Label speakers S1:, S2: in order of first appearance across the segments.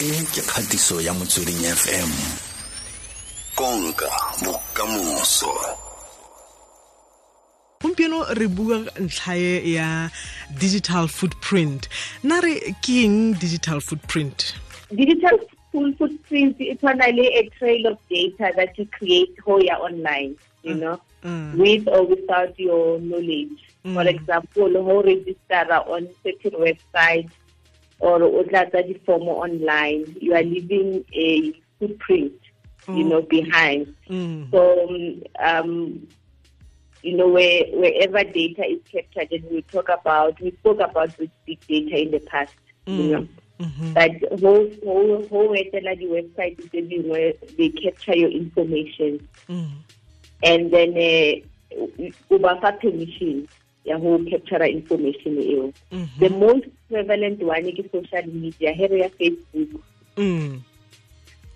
S1: e ke kgatiso ya motsweding fm konka bokamoso.
S2: Gompieno re bua ntlhae ya digital footprint. Nna re ke eng digital footprint?
S3: Digital full footprint e tshwana le a trail of data that you create ho ya online you know
S2: mm.
S3: with or without your knowledge. For example ho register on certain website or o tlatsa di-form online you are leaving a footprint you know behind
S2: Mm.
S3: so um you know where wherever data is captured and we talk about we spoke about with big data in the past you know
S2: Mhm.
S3: but whole whole whole etela di website tse dingwe they capture your information
S2: Mm.
S3: and then uh, o ba fa permission ya ho capture information eo
S2: Mhm.
S3: the most prevalent one ke social media here ya facebook
S2: Mm.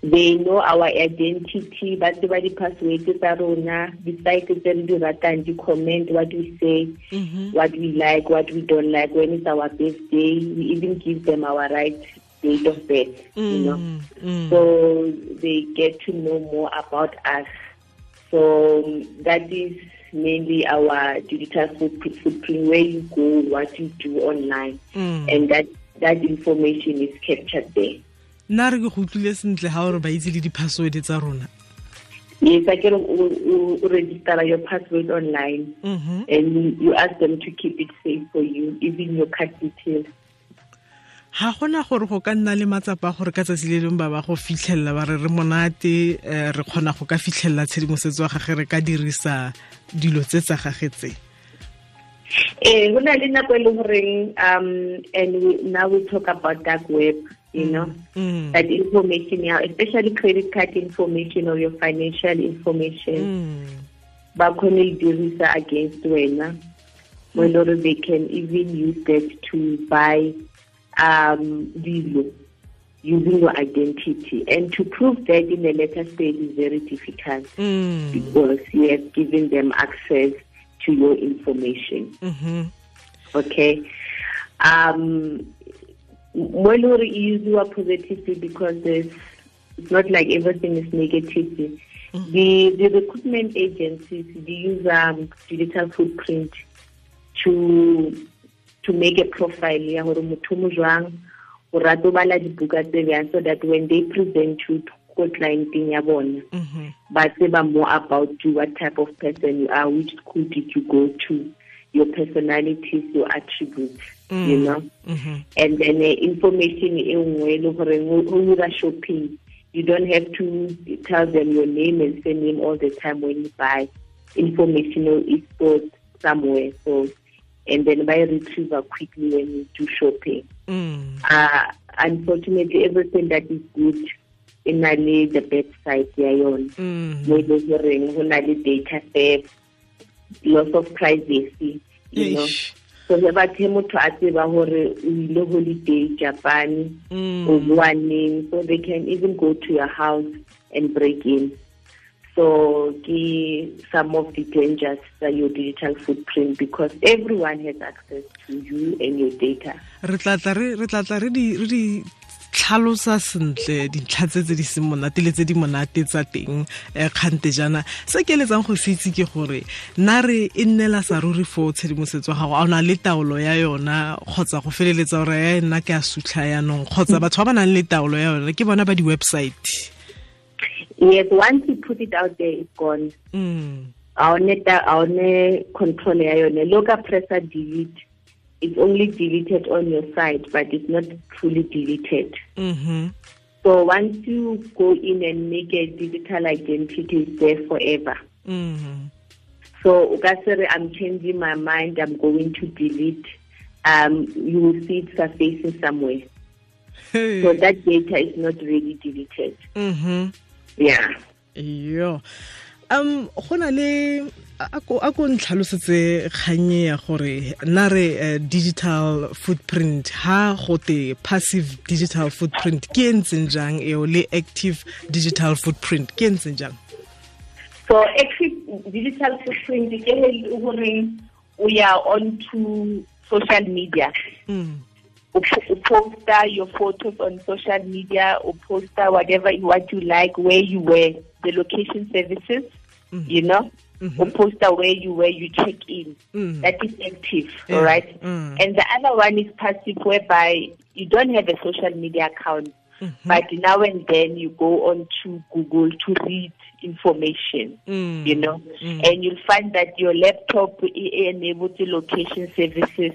S3: they know our identity ba tseba di-password tsa rona di-site tse re di ratang di-comment what we say
S2: Mhm.
S3: what we like what we don't like when it's our birthday we even give them our right date of birth you know
S2: Mm. Mm.
S3: so they get to know more about us so that is mainly our digital footprint, where you go what you do online
S2: Mm.
S3: and that that information is captured there
S2: nna re ke go utlwile sentle ga ore ba itse le di-password tsa rona
S3: Yes, I can uh, register your password online
S2: Mhm.
S3: and you ask them to keep it safe for you, even your card details.
S2: Ga gona gore go ka nna le matsapa gore ka tsatsi le lengwe ba ba go fitlhelela ba re re monate eh, re kgona go ka fitlhelela tshedimosetso wa gage re ka dirisa dilo tse tsa gage tse
S3: Eh, ho na le nako e leng horeng, um, and we, now we talk about dark web, you know,
S2: Mm.
S3: that information, especially credit card information or your financial information,
S2: Mm.
S3: ba khone e dirisa against wena. Well, or they can even use that to buy um dilo using your identity. And to prove that in a letter stage is very difficult
S2: Mm.
S3: because you have given them access to your information.
S2: Mhm.
S3: Okay. Um mo le gore e positively because there's, it's not like everything is negative. The the recruitment agencies they use um, digital footprint to to make a profile ya gore motho o mo jwang o rata o bala dibuka tse bjang so that when they present you ko clienteng ya bona
S2: Mhm.
S3: ba tseba more about you what type of person you are which school did you go to your personalities your attributes you know
S2: Mhm.
S3: and then uh, information e nngwe e le gore go dira shopping you don't have to tell them your name and surname all the time when you buy information is stored somewhere so and then by retriever quickly when you do shopping
S2: Mm.
S3: uh, unfortunately everything that is good na le the bad side ya yone
S2: Mm.
S3: mo e leng goreng go na le data theft loss of privacy you know so ge bathe motho a tseba gore o ile holiday japan
S2: Mm.
S3: o boa neng so they can even go to your house and break in so ke some of the dangers that your digital footprint because everyone has access to you and your data.
S2: Re tla tla re re tlhalosa sentle dintlha tse tse di seng monate le tse di monate tsa teng um kgante jaana. Se ke eletsang go se itse ke gore nna re e nnela sa ruri fo tshedimosetso gago a o na le taolo ya yona kgotsa go feleletsa gore ya nna ke a sutlha yanong kgotsa batho ba ba nang le taolo ya yona ke bona ba di-website
S3: yes once you put it out there it's gone.
S2: Mm.
S3: a one ta a one control ya yone lo ka pressa delete it's only deleted on your side but it's not fully deleted.
S2: Mm
S3: so once you go in and make a digital identity it's there forever.
S2: Mm
S3: so o ka i'm changing my mind i'm going to delete. Um you will see it surfacing somewhere. So that data is not really deleted.
S2: Mm
S3: yeah.
S2: Yo. Um go na le a ko ntlhalosetse kganye ya gore nna re eh, digital footprint ha gote passive digital footprint ke e ntseng jang eo le active digital footprint ke e ntseng jang?
S3: So active digital footprint ke gore o ya onto social media.
S2: Mm.
S3: Poster your photos on social media or poster whatever what you like where you were the location services you know or poster where you were you check in
S2: Mm.
S3: that is active
S2: Yeah.
S3: all right
S2: Mm.
S3: and the other one is passive whereby you don't have a social media account but now and then you go on to google to read information
S2: Mm.
S3: you know and you'll find that your laptop enables the location services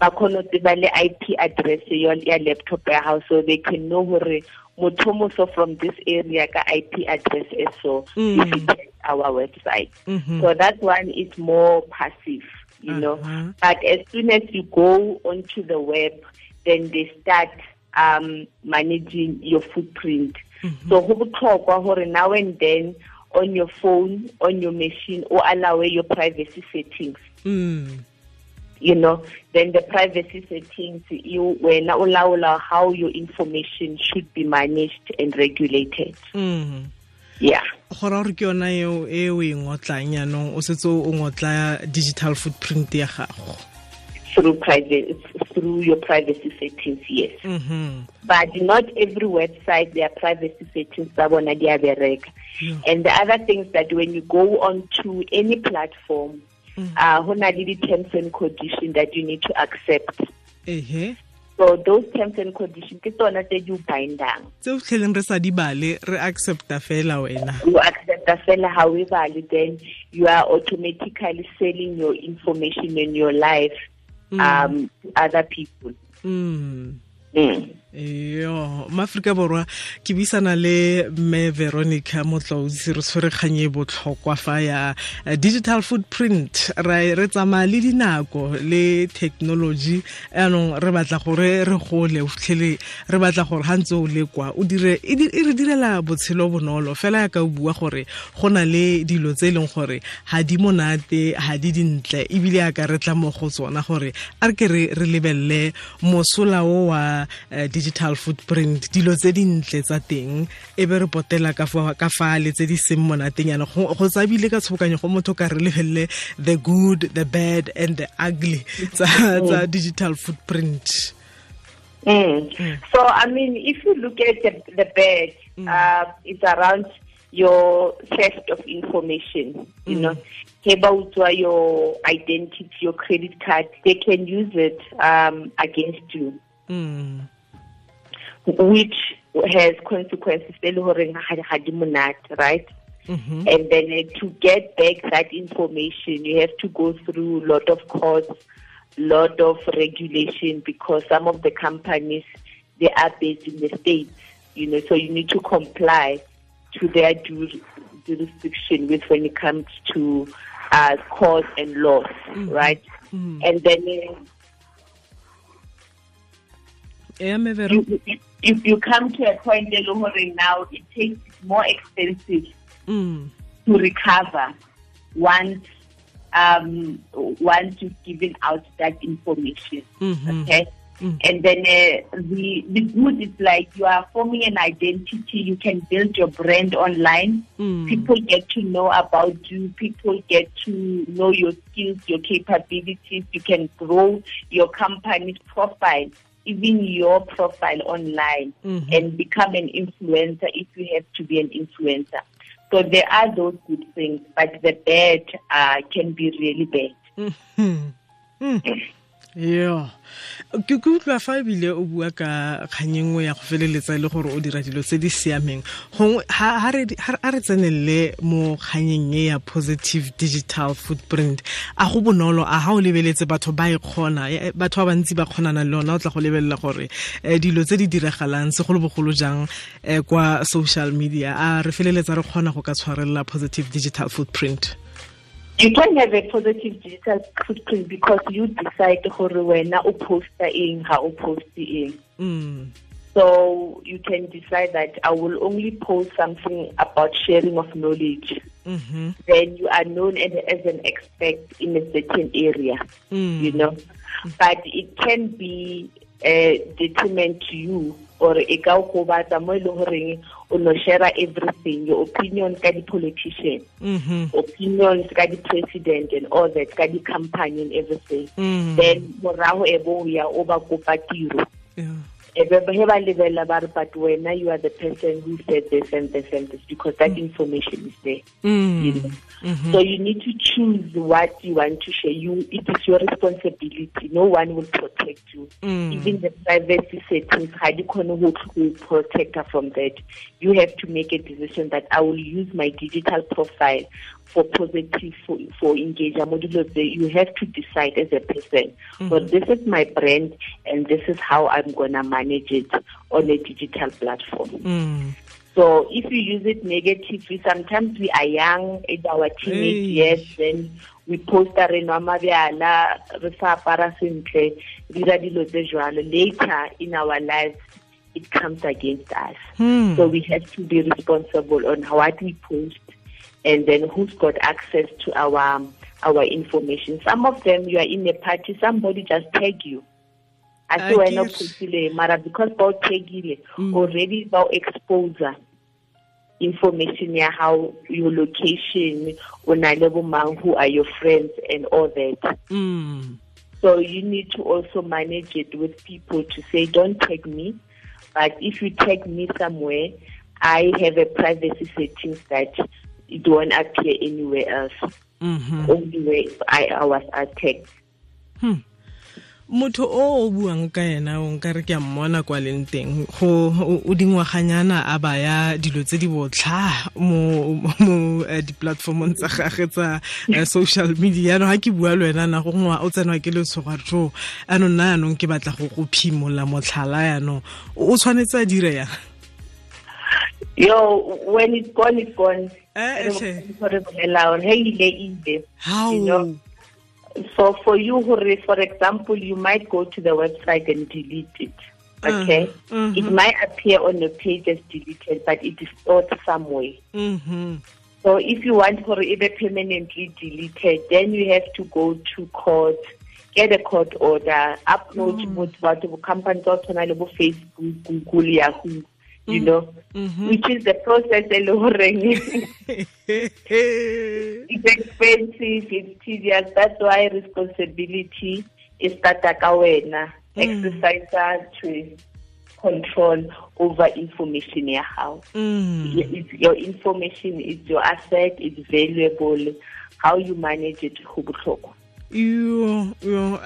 S3: ho tseba IP address ya ya laptop hao so they can know where motho from this area ka IP address e so
S2: Mm.
S3: visit our website
S2: Mhm.
S3: so that one is more passive you know
S2: Uh-huh.
S3: but as soon as you go onto the web then they start um managing your footprint. So go botlhokwa gore now and then on your phone on your machine o allow your privacy settings.
S2: Mm.
S3: you know then the privacy settings you wena o laola how your information should be managed and regulated.
S2: Mm.
S3: yeah.
S2: Go gore ke yona eo e o e ngotlang yaanong o setse o ngotla digital footprint ya gago
S3: through private through your privacy settings yes.
S2: Mhm.
S3: but not every website their privacy settings tsa bona di a bereka.
S2: Yeah.
S3: and the other things that when you go on to any platform uh ho na le di-terms and conditions that you need to accept.
S2: Ehe.
S3: So those terms and conditions ke tsona tse di bindang.
S2: Tse o tlheleng re sa di bale re accepta fela wena.
S3: You accept fela however then you are automatically selling your information and your life um to other people.
S2: Mm. Yo maaforika borwa ke buisana le mme veronica motlaodisi re tshwere kgang e botlhokwa fa ya eh, digital footprint. Re tsamaya le dinako le technology. Anong re batla gore re gole o fitlhele re batla gore ga ntse o le kwa o dire e e re direla botshelo bonolo. Fela ya ka o bua gore go na le dilo tse e leng gore ga di monate ga di dintle ebile ya ka re tla mo go tsona gore a re ke re lebelele mosola o wa eh, digital footprint dilo tse dintle tsa teng e be re potela ka fa ka fale tse di seng monateng yana go tsabile ka tshokanyo go motho ka re lebelele the good the bad and the ugly tsa tsa digital footprint.
S3: Mm. So, I mean, if you look at the, the bed, uh, it's around your theft of information. You know, about your identity, your credit card, they can use it um, against you,
S2: mm.
S3: Which has consequences. e le horeng ha di- ha di monate, Right?
S2: Mhm.
S3: And then uh, to get back that information, you have to go through a lot of costs, lot of regulation because some of the companies they are based in the states, you know, so you need to comply to their jur- jurisdiction with when it comes to uh, cost and loss, right? And then uh,
S2: Yeah,
S3: you, you, you you come to a point now it takes more expensive
S2: Mm.
S3: to recover once um once you've given out that information
S2: Mhm.
S3: okay and then uh, the the good is like you are forming an identity you can build your brand online
S2: Mm.
S3: people get to know about you people get to know your skills your capabilities you can grow your company's profile even your profile online
S2: Mhm.
S3: and become an influencer if you have to be an influencer so there are those good things but the bad uh, can be really bad
S2: Mhm. Mm. Yeah ke utlwa fa ebile o bua ka kgang e nngwe ya go feleletsa e le gore o dira dilo tse di siameng. Gongwe ha re tsenelele mo kganyeng e ya positive digital footprint a go bonolo a ga o lebeletse batho ba e kgona eh, batho ba bantsi ba kgonana le ona o tla go lebelela gore eh, dilo tse di diragalang segolobogolo jang eh, kwa social media. A re feleletsa re kgona go ka tshwarelela positive digital footprint
S3: you can have a positive digital footprint because you decide gore wena o poster eng ga o post eng
S2: mm.
S3: so you can decide that i will only post something about sharing of knowledge
S2: mm
S3: then you are known as, as an expert in a certain area
S2: Mm.
S3: you know but it can be a detriment to you or e ka o gobatsa mo e leng goreng o no share everything your opinions ka di-politician
S2: Mhm.
S3: opinions ka di-president and all that ka di-company and everything
S2: Mm.
S3: then morago e bo o ya o ba kopa tiro he ba lebelela ba re but wena you are the person who said this and this and this because that information is there. You
S2: Mm.
S3: know so you need to choose what you want to share. You it is your responsibility. No one will protect you.
S2: Mm.
S3: even the privacy settings ga di kgone go go protect her from that. You have to make a decision that i will use my digital profile for positive for, for engagement. Mo dilo tse you have to decide as a person so this is my brand and this is how i'm gonna manage it on a digital platform
S2: Mm.
S3: so if you use it negatively, sometimes we are young in our teenage years, then we post a re nwa mabyala, re sa apara sentle, dira dilo tse jwalo. Later in our lives, it comes against us.
S2: Hmm.
S3: So we have to be responsible on what we post and then who's got access to our our information. Some of them you are in a party, somebody just tag you. I
S2: I
S3: see wena
S2: get-
S3: postile mara because ba o tagile
S2: Mm.
S3: already ba o information ya how your location o na le bo mang who are your friends and all that
S2: Mm.
S3: so you need to also manage it with people to say don't tag me but if you tag me somewhere i have a privacy settings that it won't appear anywhere else
S2: Mhm.
S3: only where i, I was attacked
S2: motho o o buang ka ena o nka re ke a mmona kwa leng teng. Go o- dingwaganyana a baya dilo tse di botlha mo mo eh, di-platformong tsa gage tsa eh, social media. Yaanong ga ke bua le wena na go ngwa o tsenwa ke letshoga re jo ano nna yaanong ke batla go go phimola motlhala yaanong o tshwanetse a dire yang?
S3: Yo when it's gone it's gone.
S2: Eh,
S3: eh, "Hey, ile ile."
S2: how
S3: You know, So for you, for example, you might go to the website and delete it. Okay,
S2: Mhm,
S3: it might appear on the page as deleted, but it is stored somewhere.
S2: Mhm.
S3: So if you want for it permanently deleted, then you have to go to court, get a court order, upload mm. what companies also na le bo Facebook, Google, Yahoo, you know,
S2: Mhm.
S3: which is the process e le horeng it's expensive, it's tedious. That's why responsibility is starta ka wena. Exercise to control over information ya how.
S2: Mm.
S3: Your information is your asset, it's valuable. How you manage it go botlhokwa.
S2: yo yo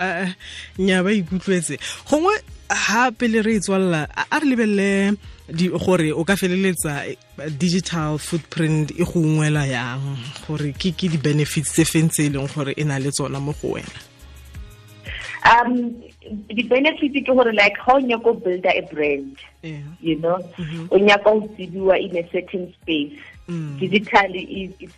S2: nya ba ikutlwetse gongwe gape le re e tswalela a re lebelele di- gore o ka feleletsa eh, digital footprint e go ungwela yang gore ke ke di-benefits tse feng tse e leng gore e na le tsona mo go wena
S3: Um, the benefit ke gore like how nya go build a brand,
S2: Yeah.
S3: you know, o nya go tsibiwa in a certain space.
S2: Mm.
S3: Digitally, is it's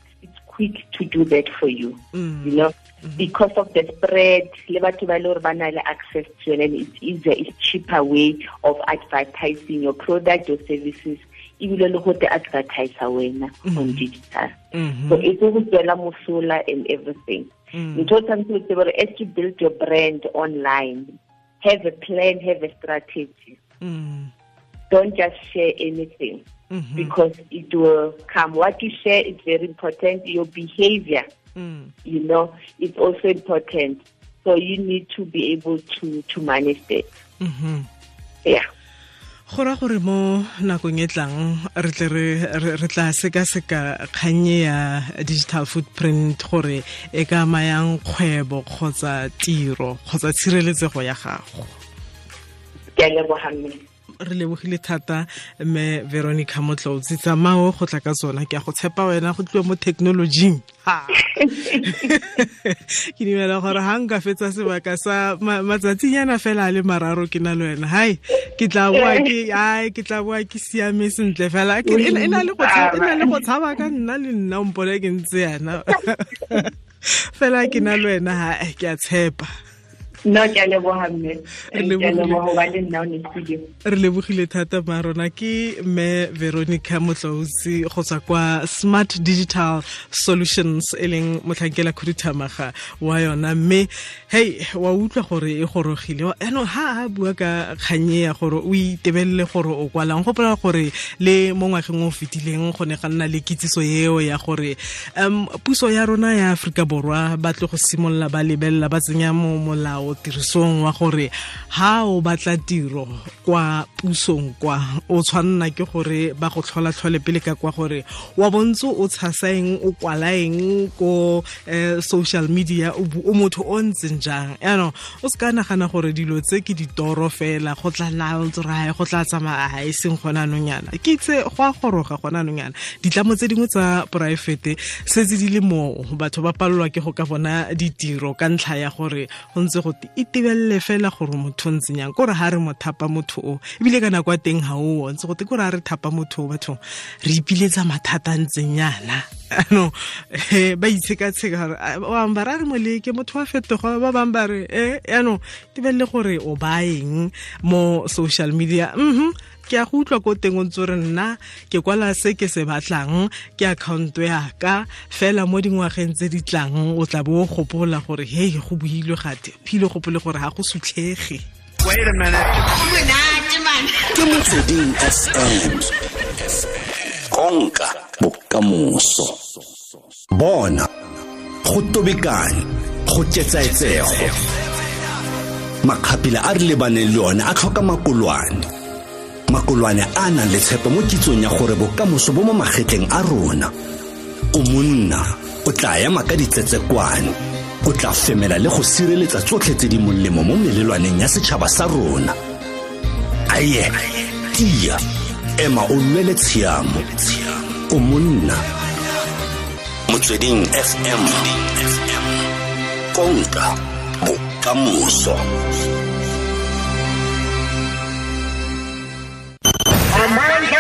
S3: quick to do that for you.
S2: Mm.
S3: you know, because of the spread, le batho ba le hore ba na le access to it, and it's easier, it's cheaper way of advertising your product or services. Ebile le go te advertisa wena on digital.
S2: Mhm.
S3: So it's go tswela mosola and everything.
S2: Mm.
S3: ntho tshwanetse o tsebe gore as you build your brand online have a plan have a strategy
S2: Mm.
S3: don't just share anything
S2: Mhm.
S3: because it will come. What you share is very important. Your behavior
S2: Mm.
S3: you know is also important. So you need to be able to to manage that.
S2: Mhm.
S3: yeah.
S2: Go ra gore mo nakong e tlang re tle re- tla sekaseka kgannye ya digital footprint gore e ka amayang kgwebo kgotsa tiro kgotsa tshireletsego ya gago.
S3: Ke a leboga mme
S2: re lebogile thata me veronica motlotsi tsamao go tla ka tsona. Ke a go tshepa wena go tliwa mo thekenolojing ke dumela gore ga nka fetsa sebaka sa ma- matsatsinyana fela a le mararo ke na le wena. Hai ke tla boa ke ke tla boa ke siame sentle fela. E na- e e le go tshaba ka nna le nna ompole ke ntse yana. Fela ke na le wena ha ke a tshepa
S3: ke a leboga mme.
S2: Re lebogile. thata marona ke me veronica motlausi go tswa kwa smart digital solutions e leng motlhankela khuduthamaga wa yona. Mme hei wa utlwa gore e gorogile. Anong ha a bua ka kganye ya gore o itebelele gore o kwalang go pola gore le mo ngwageng o fetileng go ne ga nna le kitsiso eo ya gore um puso ya rona ya aforika borwa ba tle go simolola ba lebelela ba tsenya mo molao tirisong wa gore ha o batla tiro kwa pusong kwa o tshwanna ke gore ba go tlhola tlhole pele ka kwa gore wa bontse o tshasaeng o kwalaeng ko eh, social media o motho o ntseng jang. Yaanong o se ka nagana gore dilo tse ke ditoro fela go tla laotsrae go tla tsamaya a e seng gona anong ke itse go a goroga gona anong ditlamo tse dingwe tsa poraefete setse di le moo batho ba palelwa ke go ka bona ditiro ka ntlha ya gore go ntse go itebelele fela gore motho o ntseng yang kore ga re mo thapa motho o ebile ka nako ya teng ga o ontse gote. Kore ga re thapa motho o batho re ipiletsa mathata a ntseng yana ano ba itshekatsheka gore bangwe ba ra re moleke motho wa fetoga ba bangwe ba re e yaanong tebelele gore o baeng mo social media? Mhm ke a go utlwa ko teng o ntse re nna ke kwala se ke se batlang ke akhaonto yaka fela mo dingwageng tse di tlang o tla bo o gopola gore hei go builwe gate phile gopole gore ga go sutlhege.
S1: Ke motsweding fm konka bokamoso. Bona go tobekane go ketsaetsego. Makgapila a re lebaneng le one a tlhoka makolwane. Makolwane a nang le tshepo mo kitsong ya gore bokamoso bo mo magetleng a rona. O monna o tla ema ka ditsetsekwane o tla femela le go sireletsa tsotlhe tse di molemo mo melelwaneng ya setšhaba sa rona. Aye tia ema o lwele tshiamo. O monna. Motsweding fm konka bokamoso.
S4: Amanda